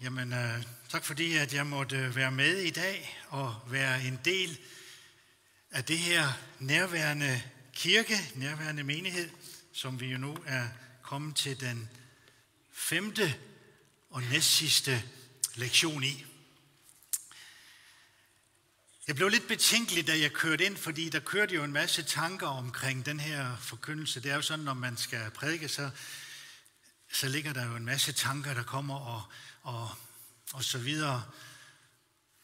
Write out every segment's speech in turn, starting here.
Jamen, uh, tak fordi, at jeg måtte være med i dag og være en del af det her nærværende kirke, nærværende menighed, som vi jo nu er kommet til den femte og næstsidste lektion i. Jeg blev lidt betænkelig, da jeg kørte ind, fordi der kørte jo en masse tanker omkring den her forkyndelse. Det er jo sådan, når man skal prædike, så, så ligger der jo en masse tanker, der kommer og, og, og så videre.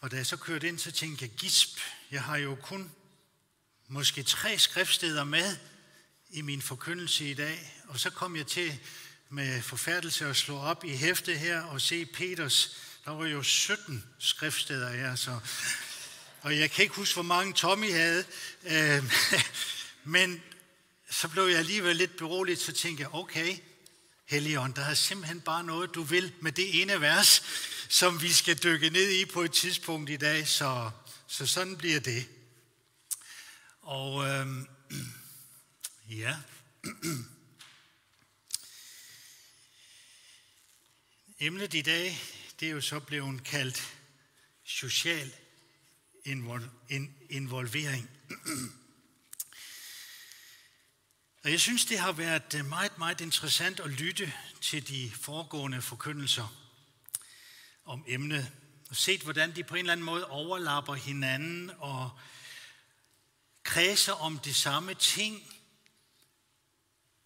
Og da jeg så kørte ind, så tænkte jeg, gisp, jeg har jo kun måske tre skriftsteder med i min forkyndelse i dag. Og så kom jeg til med forfærdelse at slå op i hæfte her og se Peters. Der var jo 17 skriftsteder her, så og jeg kan ikke huske, hvor mange Tommy havde. Øh, men så blev jeg alligevel lidt beroliget, så tænkte jeg, okay, Helion, der er simpelthen bare noget, du vil med det ene vers, som vi skal dykke ned i på et tidspunkt i dag, så, så sådan bliver det. Og øhm, ja, emnet i dag, det er jo så blevet kaldt social involvering. Og jeg synes, det har været øh, meget, meget interessant at lytte til de foregående forkyndelser om emnet, og set, hvordan de på en eller anden måde overlapper hinanden og kredser om de samme ting,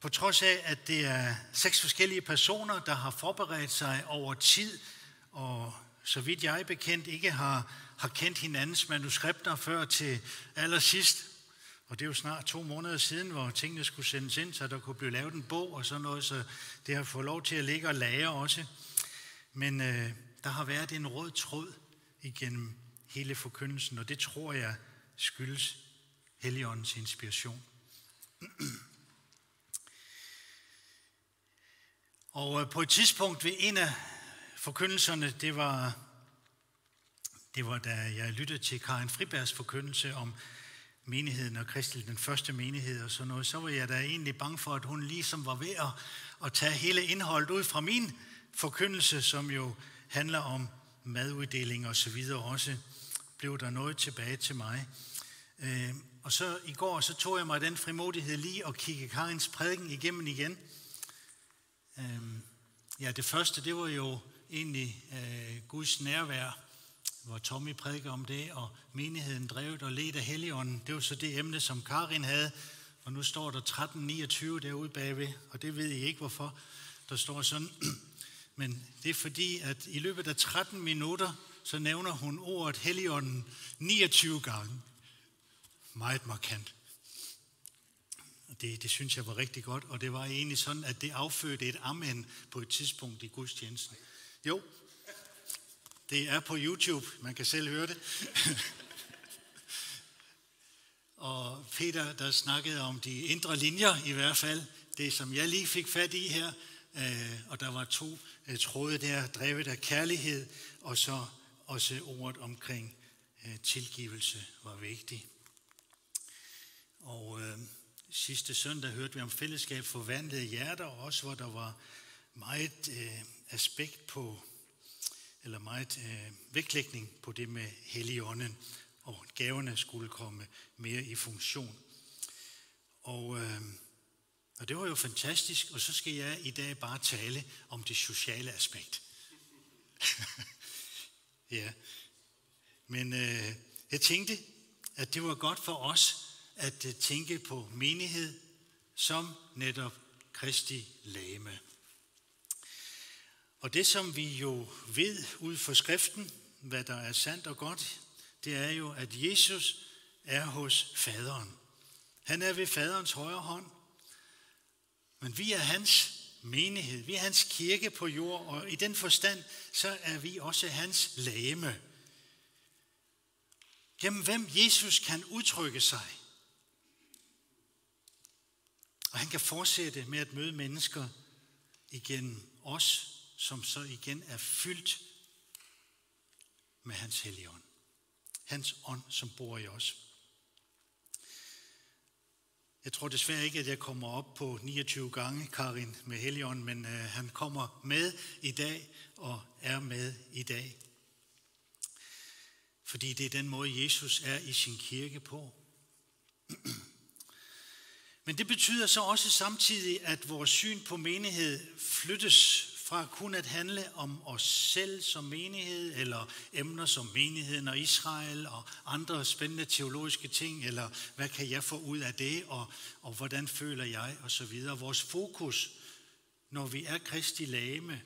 på trods af, at det er seks forskellige personer, der har forberedt sig over tid, og så vidt jeg er bekendt, ikke har har kendt hinandens manuskripter før til allersidst. Og det er jo snart to måneder siden, hvor tingene skulle sendes ind, så der kunne blive lavet en bog og sådan noget, så det har fået lov til at ligge og lære også. Men øh, der har været en rød tråd igennem hele forkyndelsen, og det tror jeg skyldes Helligåndens inspiration. Og øh, på et tidspunkt ved en af forkyndelserne, det var det var da jeg lyttede til Karin Fribergs forkyndelse om menigheden og Kristel, den første menighed og sådan noget, så var jeg da egentlig bange for, at hun ligesom var ved at, at tage hele indholdet ud fra min forkyndelse, som jo handler om maduddeling og så videre også, blev der noget tilbage til mig. Øh, og så i går, så tog jeg mig den frimodighed lige og kigge Karins prædiken igennem igen. Øh, ja, det første, det var jo egentlig øh, Guds nærvær hvor Tommy prædiker om det, og menigheden drevet og ledt af Helligånden. Det var så det emne, som Karin havde, og nu står der 1329 derude bagved, og det ved I ikke hvorfor. Der står sådan, men det er fordi, at i løbet af 13 minutter, så nævner hun ordet Helligånden 29 gange. Meget markant. Det, det synes jeg var rigtig godt, og det var egentlig sådan, at det affødte et amen på et tidspunkt i gudstjenesten. Jo, det er på YouTube, man kan selv høre det. og Peter, der snakkede om de indre linjer i hvert fald, det som jeg lige fik fat i her, øh, og der var to øh, tråde der, drevet af kærlighed, og så også ordet omkring øh, tilgivelse var vigtigt. Og øh, sidste søndag hørte vi om fællesskab forvandlede hjerter, også hvor der var meget øh, aspekt på eller meget øh, vægtlægning på det med Helligånden, og gaverne skulle komme mere i funktion. Og, øh, og det var jo fantastisk, og så skal jeg i dag bare tale om det sociale aspekt. ja, men øh, jeg tænkte, at det var godt for os at øh, tænke på menighed som netop Kristi lame. Og det, som vi jo ved ud fra skriften, hvad der er sandt og godt, det er jo, at Jesus er hos faderen. Han er ved faderens højre hånd. Men vi er hans menighed, vi er hans kirke på jord, og i den forstand, så er vi også hans lame. Gennem hvem Jesus kan udtrykke sig. Og han kan fortsætte med at møde mennesker igennem os som så igen er fyldt med hans hellige ånd. Hans ånd, som bor i os. Jeg tror desværre ikke, at jeg kommer op på 29 gange, Karin, med Helion, men øh, han kommer med i dag og er med i dag. Fordi det er den måde, Jesus er i sin kirke på. Men det betyder så også samtidig, at vores syn på menighed flyttes fra kun at handle om os selv som menighed, eller emner som menigheden og Israel, og andre spændende teologiske ting, eller hvad kan jeg få ud af det, og, og hvordan føler jeg, og så videre. Vores fokus, når vi er kristi lame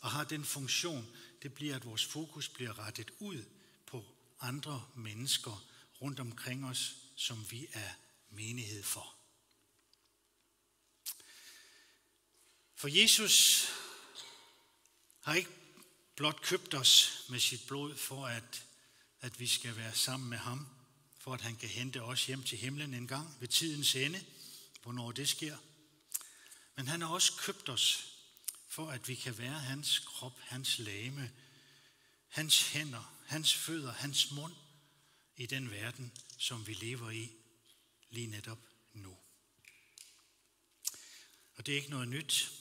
og har den funktion, det bliver, at vores fokus bliver rettet ud på andre mennesker rundt omkring os, som vi er menighed for. For Jesus har ikke blot købt os med sit blod for, at, at vi skal være sammen med ham, for at han kan hente os hjem til himlen en gang ved tidens ende, hvornår det sker. Men han har også købt os, for at vi kan være hans krop, hans lame, hans hænder, hans fødder, hans mund i den verden, som vi lever i lige netop nu. Og det er ikke noget nyt.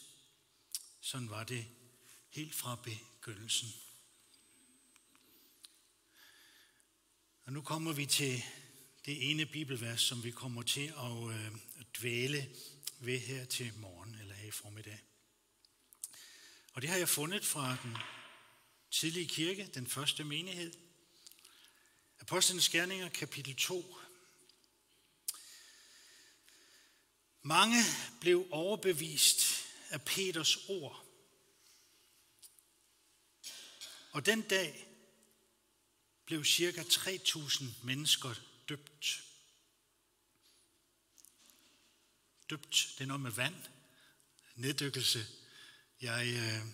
Sådan var det helt fra begyndelsen. Og nu kommer vi til det ene bibelvers, som vi kommer til at øh, dvæle ved her til morgen eller her i formiddag. Og det har jeg fundet fra den tidlige kirke, den første menighed. Apostlenes Gerninger, kapitel 2. Mange blev overbevist af Peters ord, og den dag blev cirka 3.000 mennesker døbt. Døbt, det er noget med vand, neddykkelse. Jeg øh,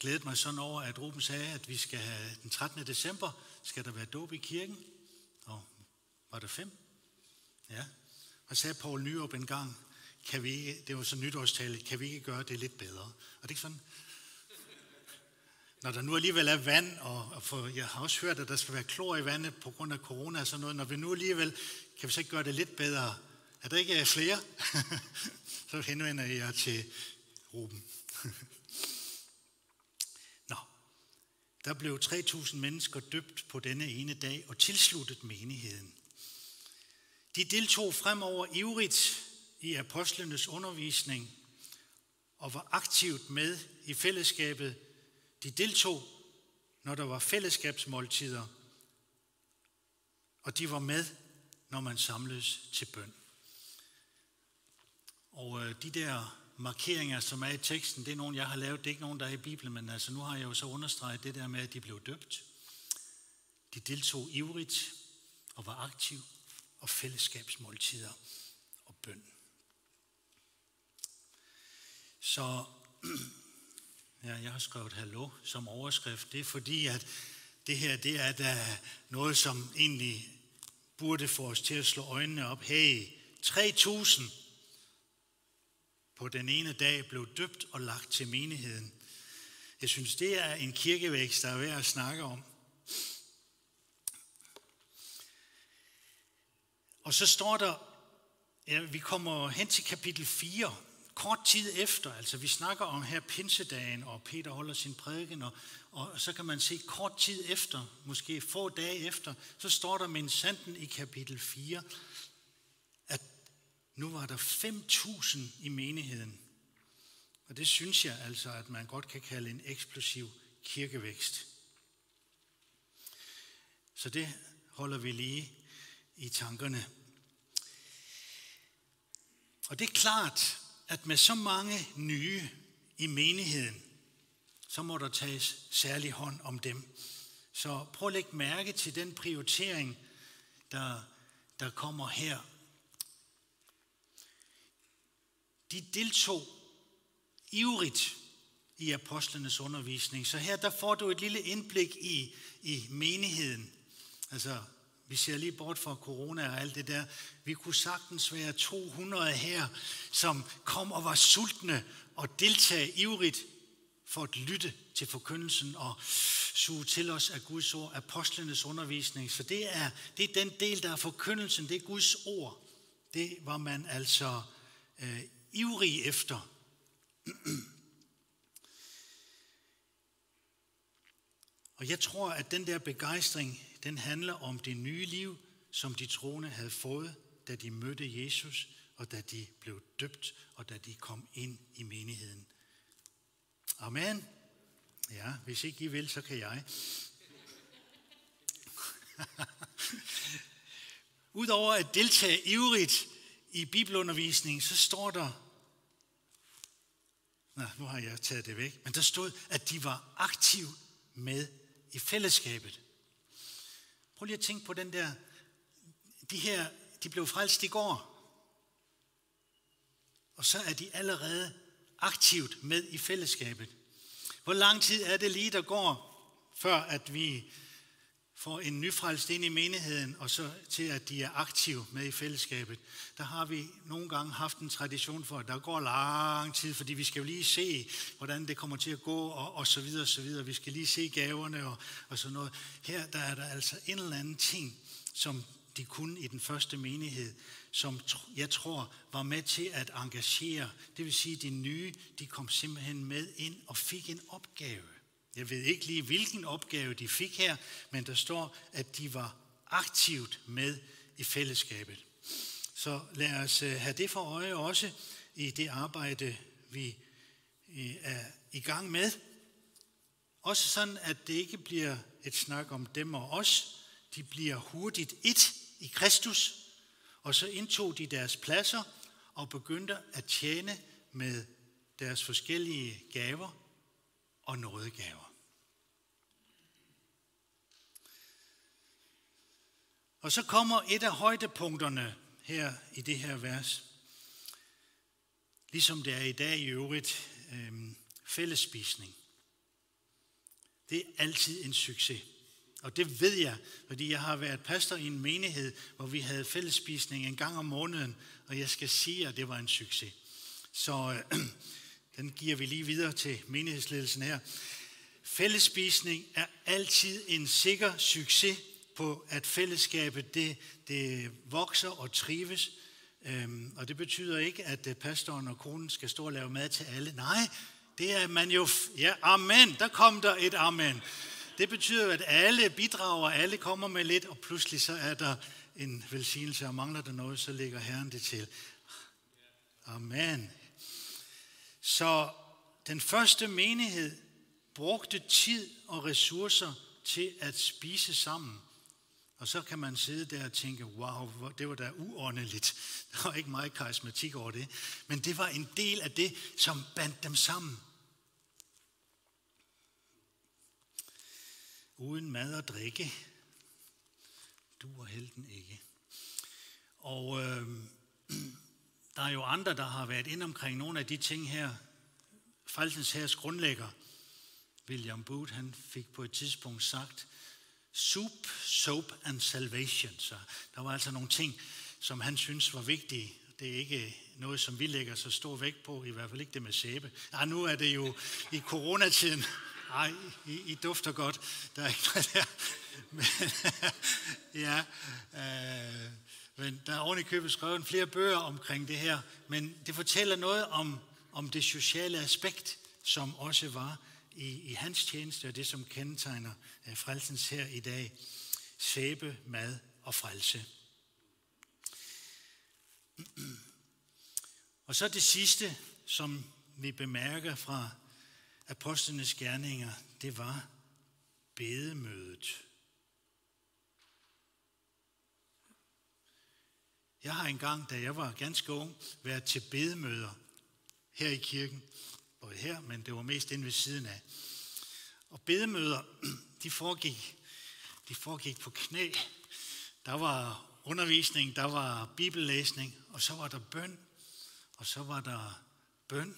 glædede mig sådan over, at Ruben sagde, at vi skal have den 13. december, skal der være dåb i kirken. Og var der fem? Ja. Og sagde Paul Nyrup en gang, kan vi ikke, det var så nytårstale, kan vi ikke gøre det lidt bedre? Og det er sådan, når der nu alligevel er vand, og, og for, jeg har også hørt, at der skal være klor i vandet på grund af corona og sådan noget, når vi nu alligevel, kan vi så ikke gøre det lidt bedre? Er der ikke flere? så henvender jeg til Ruben. Nå, der blev 3.000 mennesker døbt på denne ene dag og tilsluttet menigheden. De deltog fremover ivrigt i apostlenes undervisning og var aktivt med i fællesskabet de deltog, når der var fællesskabsmåltider, og de var med, når man samledes til bøn. Og øh, de der markeringer, som er i teksten, det er nogen, jeg har lavet. Det er ikke nogen, der er i Bibelen, men altså, nu har jeg jo så understreget det der med, at de blev døbt. De deltog ivrigt og var aktiv og fællesskabsmåltider og bøn. Så Ja, jeg har skrevet hallo som overskrift. Det er fordi, at det her det er da noget, som egentlig burde få os til at slå øjnene op. Hey, 3.000 på den ene dag blev døbt og lagt til menigheden. Jeg synes, det er en kirkevækst, der er værd at snakke om. Og så står der, ja, vi kommer hen til kapitel 4, kort tid efter, altså vi snakker om her pinsedagen, og Peter holder sin prædiken, og, og så kan man se kort tid efter, måske få dage efter, så står der med sanden i kapitel 4, at nu var der 5.000 i menigheden. Og det synes jeg altså, at man godt kan kalde en eksplosiv kirkevækst. Så det holder vi lige i tankerne. Og det er klart, at med så mange nye i menigheden, så må der tages særlig hånd om dem. Så prøv at lægge mærke til den prioritering, der, der kommer her. De deltog ivrigt i apostlenes undervisning. Så her der får du et lille indblik i, i menigheden. Altså vi ser lige bort fra corona og alt det der. Vi kunne sagtens være 200 her, som kom og var sultne og deltage ivrigt for at lytte til forkyndelsen og suge til os af Guds ord, apostlenes undervisning. Så det er, det er den del, der er forkyndelsen, det er Guds ord. det var man altså øh, ivrig efter. Og jeg tror, at den der begejstring, den handler om det nye liv, som de troende havde fået, da de mødte Jesus, og da de blev døbt, og da de kom ind i menigheden. Amen. Ja, hvis ikke I vil, så kan jeg. Udover at deltage ivrigt i bibelundervisning, så står der, Nå, nu har jeg taget det væk, men der stod, at de var aktivt med i fællesskabet. Prøv lige at tænke på den der, de her, de blev frelst i går, og så er de allerede aktivt med i fællesskabet. Hvor lang tid er det lige, der går, før at vi får en nyfrelst ind i menigheden, og så til at de er aktive med i fællesskabet. Der har vi nogle gange haft en tradition for, at der går lang tid, fordi vi skal jo lige se, hvordan det kommer til at gå, og, og så videre, og så videre. Vi skal lige se gaverne og, og sådan noget. Her der er der altså en eller anden ting, som de kunne i den første menighed, som jeg tror var med til at engagere. Det vil sige, at de nye, de kom simpelthen med ind og fik en opgave. Jeg ved ikke lige, hvilken opgave de fik her, men der står, at de var aktivt med i fællesskabet. Så lad os øh, have det for øje også i det arbejde, vi er i gang med. Også sådan, at det ikke bliver et snak om dem og os. De bliver hurtigt et i Kristus, og så indtog de deres pladser og begyndte at tjene med deres forskellige gaver og nådegaver. Og så kommer et af højdepunkterne her i det her vers. Ligesom det er i dag i øvrigt, øh, fællesspisning. Det er altid en succes. Og det ved jeg, fordi jeg har været pastor i en menighed, hvor vi havde fællesspisning en gang om måneden, og jeg skal sige, at det var en succes. Så øh, den giver vi lige videre til menighedsledelsen her. Fællesspisning er altid en sikker succes på, at fællesskabet det, det vokser og trives. Øhm, og det betyder ikke, at øh, pastoren og konen skal stå og lave mad til alle. Nej, det er man jo... Ja, amen, der kom der et amen. Det betyder, at alle bidrager, alle kommer med lidt, og pludselig så er der en velsignelse, og mangler der noget, så lægger Herren det til. Amen. Så den første menighed brugte tid og ressourcer til at spise sammen. Og så kan man sidde der og tænke, wow, det var da uordentligt. Der var ikke meget karismatik over det. Men det var en del af det, som bandt dem sammen. Uden mad og drikke, du og helten ikke. Og øh, der er jo andre, der har været ind omkring nogle af de ting her. Frelsens herres grundlægger, William Booth, han fik på et tidspunkt sagt, soup, soap and salvation. Så der var altså nogle ting, som han synes var vigtige. Det er ikke noget, som vi lægger så stor vægt på, i hvert fald ikke det med sæbe. Ja, nu er det jo i coronatiden. Ej, I, I dufter godt. Der er ikke noget der. Men, ja, øh, men der er oven i købet skrevet flere bøger omkring det her, men det fortæller noget om, om det sociale aspekt, som også var i, i hans tjeneste, og det som kendetegner øh, frelsens her i dag. Sæbe, mad og frelse. Og så det sidste, som vi bemærker fra apostlenes gerninger, det var bedemødet. Jeg har engang, da jeg var ganske ung, været til bedemøder her i kirken både her, men det var mest inde ved siden af. Og bedemøder, de foregik, de foregik på knæ. Der var undervisning, der var bibellæsning, og så var der bøn, og så var der bøn,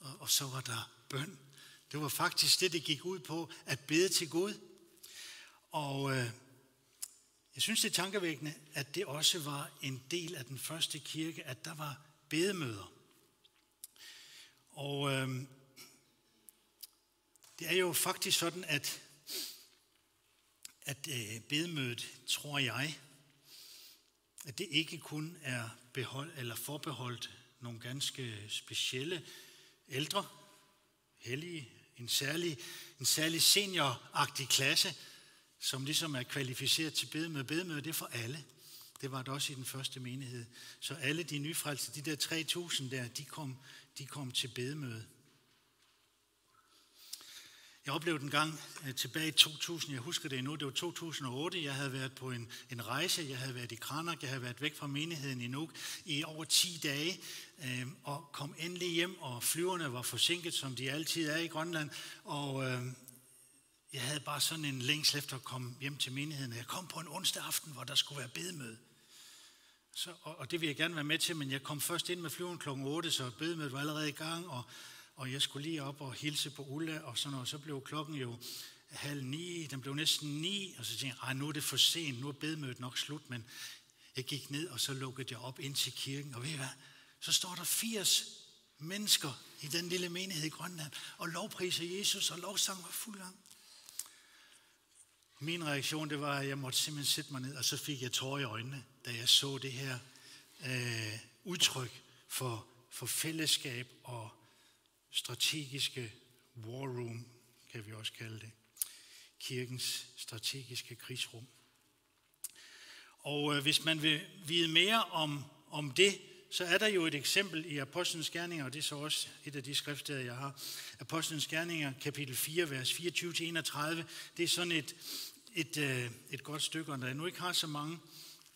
og, og så var der bøn. Det var faktisk det, det gik ud på, at bede til Gud. Og øh, jeg synes, det er tankevækkende, at det også var en del af den første kirke, at der var bedemøder. Og øhm, det er jo faktisk sådan, at, at øh, bedemødet, tror jeg, at det ikke kun er behold, eller forbeholdt nogle ganske specielle ældre, hellige, en særlig, en særlig senioragtig klasse, som ligesom er kvalificeret til bedemøde. Bedemøde, det er for alle. Det var det også i den første menighed. Så alle de nyfrelste, de der 3.000 der, de kom, de kom til bedemøde. Jeg oplevede en gang øh, tilbage i 2000, jeg husker det endnu, det var 2008, jeg havde været på en, en rejse, jeg havde været i Kranak, jeg havde været væk fra menigheden i Nuuk i over 10 dage, øh, og kom endelig hjem, og flyverne var forsinket, som de altid er i Grønland, og øh, jeg havde bare sådan en længsel efter at komme hjem til menigheden. Jeg kom på en onsdag aften, hvor der skulle være bedemøde. Så, og, og det vil jeg gerne være med til, men jeg kom først ind med flyveren kl. 8, så bedemødet var allerede i gang, og og jeg skulle lige op og hilse på Ulla, og sådan noget. Så blev klokken jo halv ni, den blev næsten ni, og så tænkte jeg, nu er det for sent, nu er bedemødet nok slut, men jeg gik ned, og så lukkede jeg op ind til kirken, og ved I hvad, så står der 80 mennesker i den lille menighed i Grønland, og lovpriser Jesus, og lovsang var fuld gang. Min reaktion, det var, at jeg måtte simpelthen sætte mig ned, og så fik jeg tårer i øjnene, da jeg så det her øh, udtryk for, for fællesskab og strategiske war room, kan vi også kalde det. Kirkens strategiske krigsrum. Og øh, hvis man vil vide mere om, om det, så er der jo et eksempel i Apostlenes Gerninger, og det er så også et af de skriftsteder, jeg har. Apostlenes Gerninger, kapitel 4, vers 24-31. Det er sådan et, et, øh, et godt stykke, og når jeg nu ikke har så mange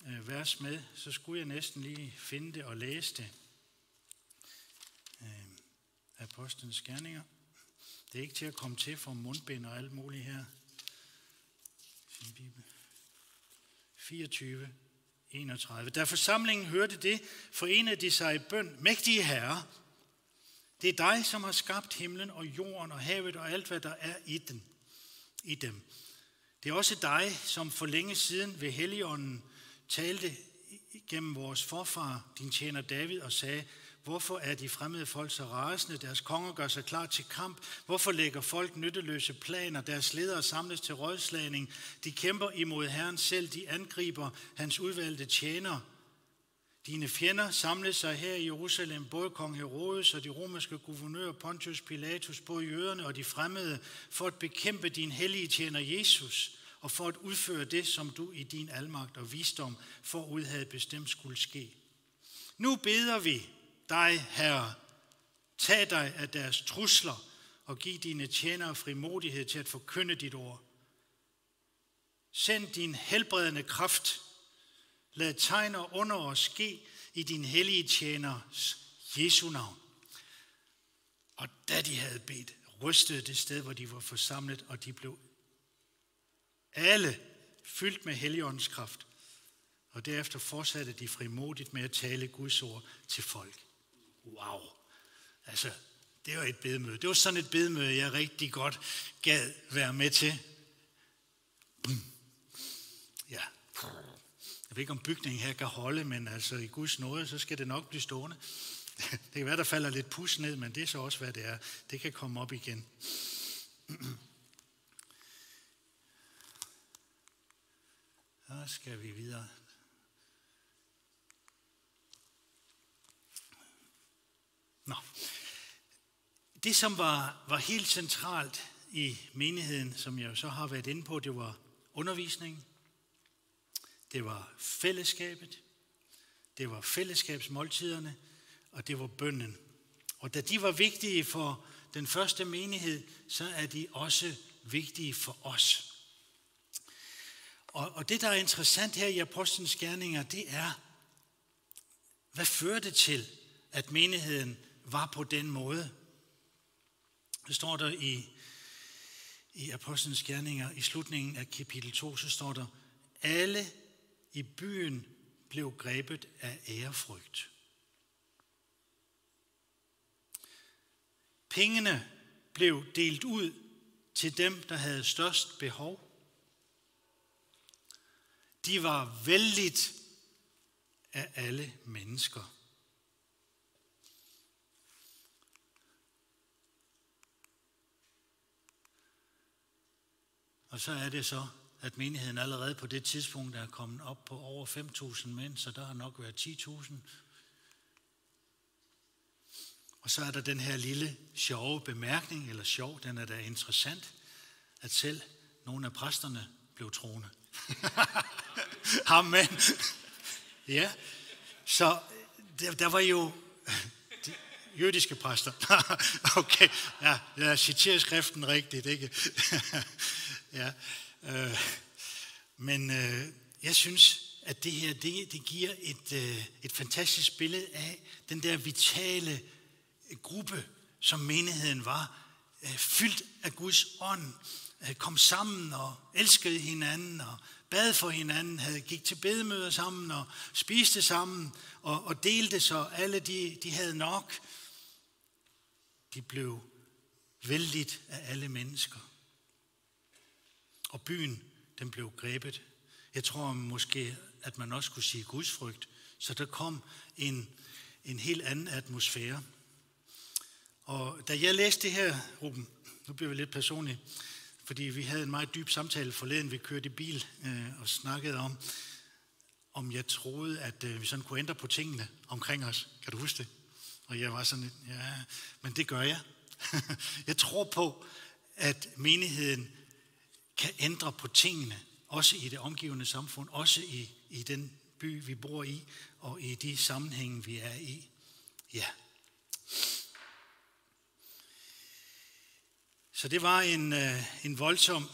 øh, vers med, så skulle jeg næsten lige finde det og læse det. Øh, Apostlenes Gerninger. Det er ikke til at komme til for mundbind og alt muligt her. 24, 31. Da forsamlingen hørte det, forenede de sig i bøn. Mægtige herre, det er dig, som har skabt himlen og jorden og havet og alt, hvad der er i, den, i dem. Det er også dig, som for længe siden ved Helligånden talte gennem vores forfar, din tjener David, og sagde, Hvorfor er de fremmede folk så rasende? Deres konger gør sig klar til kamp. Hvorfor lægger folk nytteløse planer? Deres ledere samles til rådslagning. De kæmper imod Herren selv. De angriber hans udvalgte tjener. Dine fjender samles sig her i Jerusalem, både kong Herodes og de romerske guvernør Pontius Pilatus, både jøderne og de fremmede, for at bekæmpe din hellige tjener Jesus, og for at udføre det, som du i din almagt og visdom forud havde bestemt skulle ske. Nu beder vi, dig, Herre. Tag dig af deres trusler og giv dine tjenere frimodighed til at forkynde dit ord. Send din helbredende kraft. Lad tegn og under os ske i din hellige tjeners Jesu navn. Og da de havde bedt, rystede det sted, hvor de var forsamlet, og de blev alle fyldt med Helligåndens kraft. Og derefter fortsatte de frimodigt med at tale Guds ord til folk. Wow. Altså, det var et bedemøde. Det var sådan et bedemøde, jeg rigtig godt gad være med til. Ja. Jeg ved ikke, om bygningen her kan holde, men altså i Guds nåde, så skal det nok blive stående. Det kan være, der falder lidt pus ned, men det er så også, hvad det er. Det kan komme op igen. Så skal vi videre. Nå. Det, som var, var helt centralt i menigheden, som jeg så har været inde på, det var undervisningen, det var fællesskabet, det var fællesskabsmåltiderne, og det var bønden. Og da de var vigtige for den første menighed, så er de også vigtige for os. Og, og det, der er interessant her i Apostlenes Gerninger, det er, hvad fører det til, at menigheden var på den måde. Det står der i, i Apostlenes Gerninger, i slutningen af kapitel 2, så står der, alle i byen blev grebet af ærefrygt. Pengene blev delt ud til dem, der havde størst behov. De var vældigt af alle mennesker. Og så er det så, at menigheden allerede på det tidspunkt er kommet op på over 5.000 mænd, så der har nok været 10.000 Og så er der den her lille sjove bemærkning, eller sjov, den er da interessant, at selv nogle af præsterne blev troende. Amen. ja, så der, der var jo de jødiske præster. okay, ja, jeg citerer skriften rigtigt, ikke? ja, øh, men øh, jeg synes, at det her, det, det giver et, øh, et fantastisk billede af den der vitale gruppe, som menigheden var, øh, fyldt af Guds ånd, øh, kom sammen og elskede hinanden og bad for hinanden, havde gik til bedemøder sammen og spiste sammen og, og delte så alle de, de havde nok. De blev vældigt af alle mennesker. Og byen, den blev grebet. Jeg tror måske, at man også kunne sige gudsfrygt. Så der kom en, en helt anden atmosfære. Og da jeg læste det her, Ruben, nu bliver vi lidt personlige, fordi vi havde en meget dyb samtale forleden, vi kørte i bil øh, og snakkede om, om jeg troede, at øh, vi sådan kunne ændre på tingene omkring os. Kan du huske det? Og jeg var sådan lidt, ja, men det gør jeg. jeg tror på, at menigheden kan ændre på tingene, også i det omgivende samfund, også i, i den by, vi bor i, og i de sammenhænge, vi er i. Ja. Så det var en, øh, en voldsom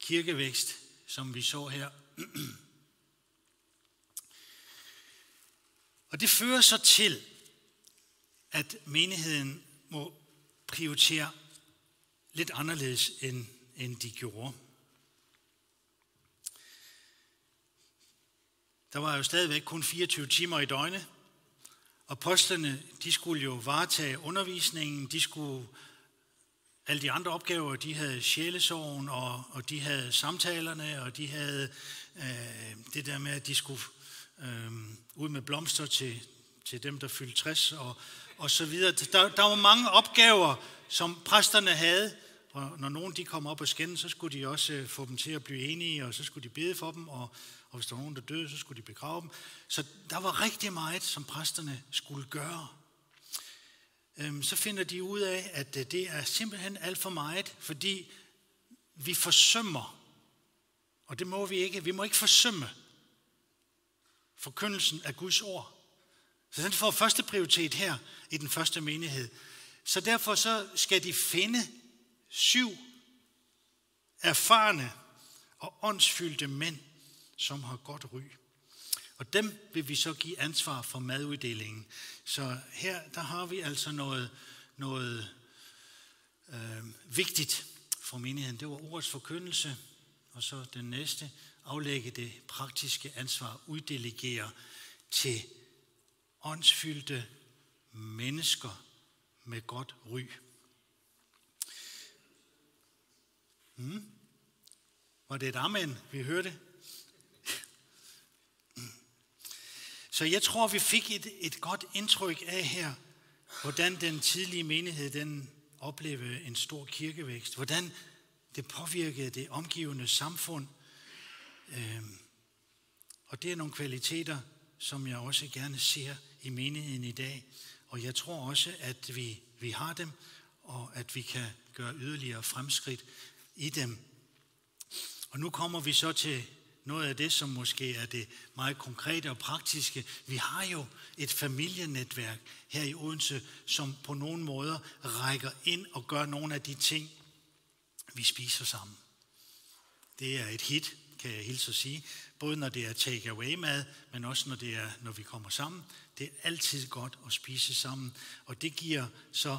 kirkevækst, som vi så her. Og det fører så til, at menigheden må prioritere lidt anderledes, end, end de gjorde. Der var jo stadigvæk kun 24 timer i døgnet. Apostlerne, de skulle jo varetage undervisningen, de skulle alle de andre opgaver, de havde sjælesorgen, og, og de havde samtalerne, og de havde øh, det der med, at de skulle øh, ud med blomster til, til dem, der fyldte 60, og, og så videre. Der, der var mange opgaver, som præsterne havde, og når nogen de kom op og skændes, så skulle de også øh, få dem til at blive enige, og så skulle de bede for dem, og, og hvis der var nogen, der døde, så skulle de begrave dem. Så der var rigtig meget, som præsterne skulle gøre. Øhm, så finder de ud af, at øh, det er simpelthen alt for meget, fordi vi forsømmer, og det må vi ikke, vi må ikke forsømme forkyndelsen af Guds ord. Så den får første prioritet her i den første menighed. Så derfor så skal de finde syv erfarne og åndsfyldte mænd, som har godt ry. Og dem vil vi så give ansvar for maduddelingen. Så her der har vi altså noget, noget øh, vigtigt for menigheden. Det var ordets forkyndelse, og så den næste, aflægge det praktiske ansvar, uddelegere til åndsfyldte mennesker med godt ry. Hmm? Var det et amen, vi hørte? Mm. Så jeg tror, vi fik et, et godt indtryk af her, hvordan den tidlige menighed den oplevede en stor kirkevækst. Hvordan det påvirkede det omgivende samfund. Øhm, og det er nogle kvaliteter, som jeg også gerne ser i menigheden i dag. Og jeg tror også, at vi, vi har dem, og at vi kan gøre yderligere fremskridt i dem. Og nu kommer vi så til noget af det, som måske er det meget konkrete og praktiske. Vi har jo et familienetværk her i Odense, som på nogle måder rækker ind og gør nogle af de ting, vi spiser sammen. Det er et hit, kan jeg hilse at sige. Både når det er take-away mad, men også når, det er, når vi kommer sammen. Det er altid godt at spise sammen, og det giver så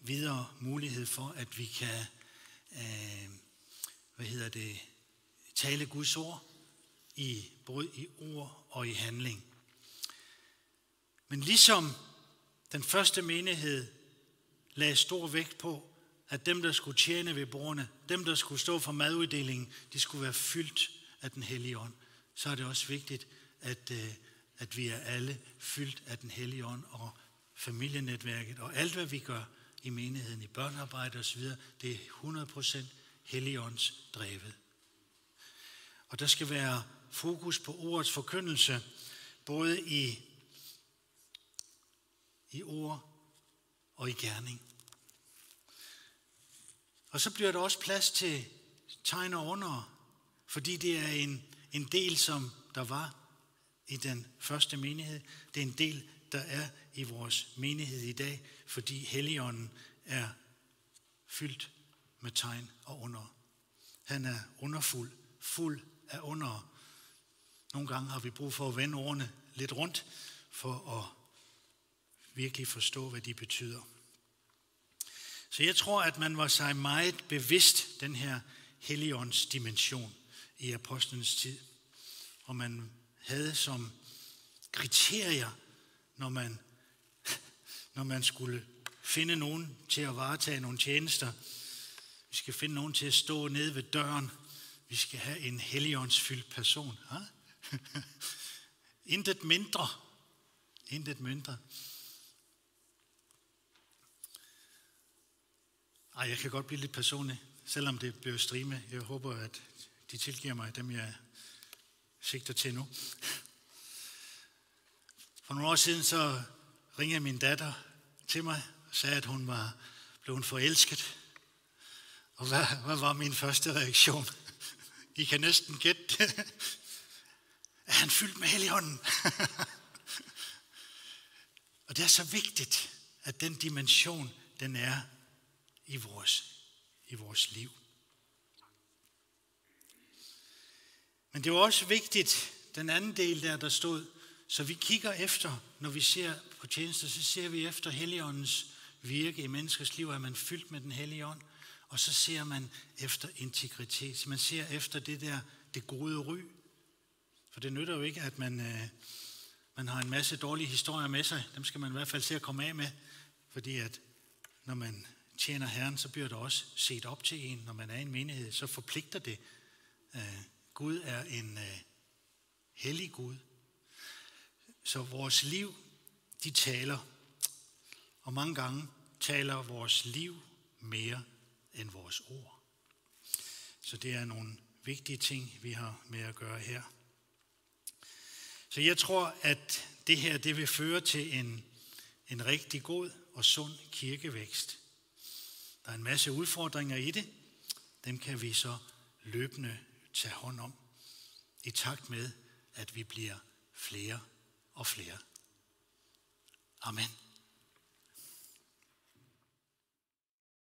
videre mulighed for, at vi kan øh, hedder det, tale Guds ord i både i ord og i handling. Men ligesom den første menighed lagde stor vægt på, at dem, der skulle tjene ved bordene, dem, der skulle stå for maduddelingen, de skulle være fyldt af den hellige ånd, så er det også vigtigt, at, øh, at vi er alle fyldt af den hellige ånd og familienetværket og alt, hvad vi gør i menigheden, i børnearbejde osv., det er 100% helligånds drevet. Og der skal være fokus på ordets forkyndelse, både i, i ord og i gerning. Og så bliver der også plads til tegn og under, fordi det er en, en del, som der var i den første menighed. Det er en del, der er i vores menighed i dag, fordi Helligånden er fyldt med tegn og under. Han er underfuld, fuld af under. Nogle gange har vi brug for at vende ordene lidt rundt, for at virkelig forstå, hvad de betyder. Så jeg tror, at man var sig meget bevidst den her Helligånds dimension i apostlenes tid. Og man havde som kriterier, når man, når man skulle finde nogen til at varetage nogle tjenester. Vi skal finde nogen til at stå nede ved døren. Vi skal have en helligåndsfyldt person. Ja? Intet mindre. Intet mindre. Ej, jeg kan godt blive lidt personlig, selvom det bliver strime. Jeg håber, at de tilgiver mig, dem jeg sigter til nu. For nogle år siden så ringede min datter til mig og sagde, at hun var blevet forelsket. Og hvad, hvad var min første reaktion? I kan næsten gætte det. Er han fyldt med helligånden? og det er så vigtigt, at den dimension, den er i vores, i vores liv. Men det var også vigtigt, den anden del der, der stod, så vi kigger efter, når vi ser på tjenester, så ser vi efter Helligåndens virke i menneskers liv, er man fyldt med den hellige ånd, og så ser man efter integritet. Man ser efter det der, det gode ry. For det nytter jo ikke, at man, øh, man har en masse dårlige historier med sig. Dem skal man i hvert fald se at komme af med. Fordi at når man tjener Herren, så bliver det også set op til en. Når man er i en menighed, så forpligter det. Øh, Gud er en øh, hellig Gud. Så vores liv, de taler. Og mange gange taler vores liv mere end vores ord. Så det er nogle vigtige ting, vi har med at gøre her. Så jeg tror, at det her det vil føre til en, en rigtig god og sund kirkevækst. Der er en masse udfordringer i det. Dem kan vi så løbende tage hånd om, i takt med, at vi bliver flere og flere. Amen.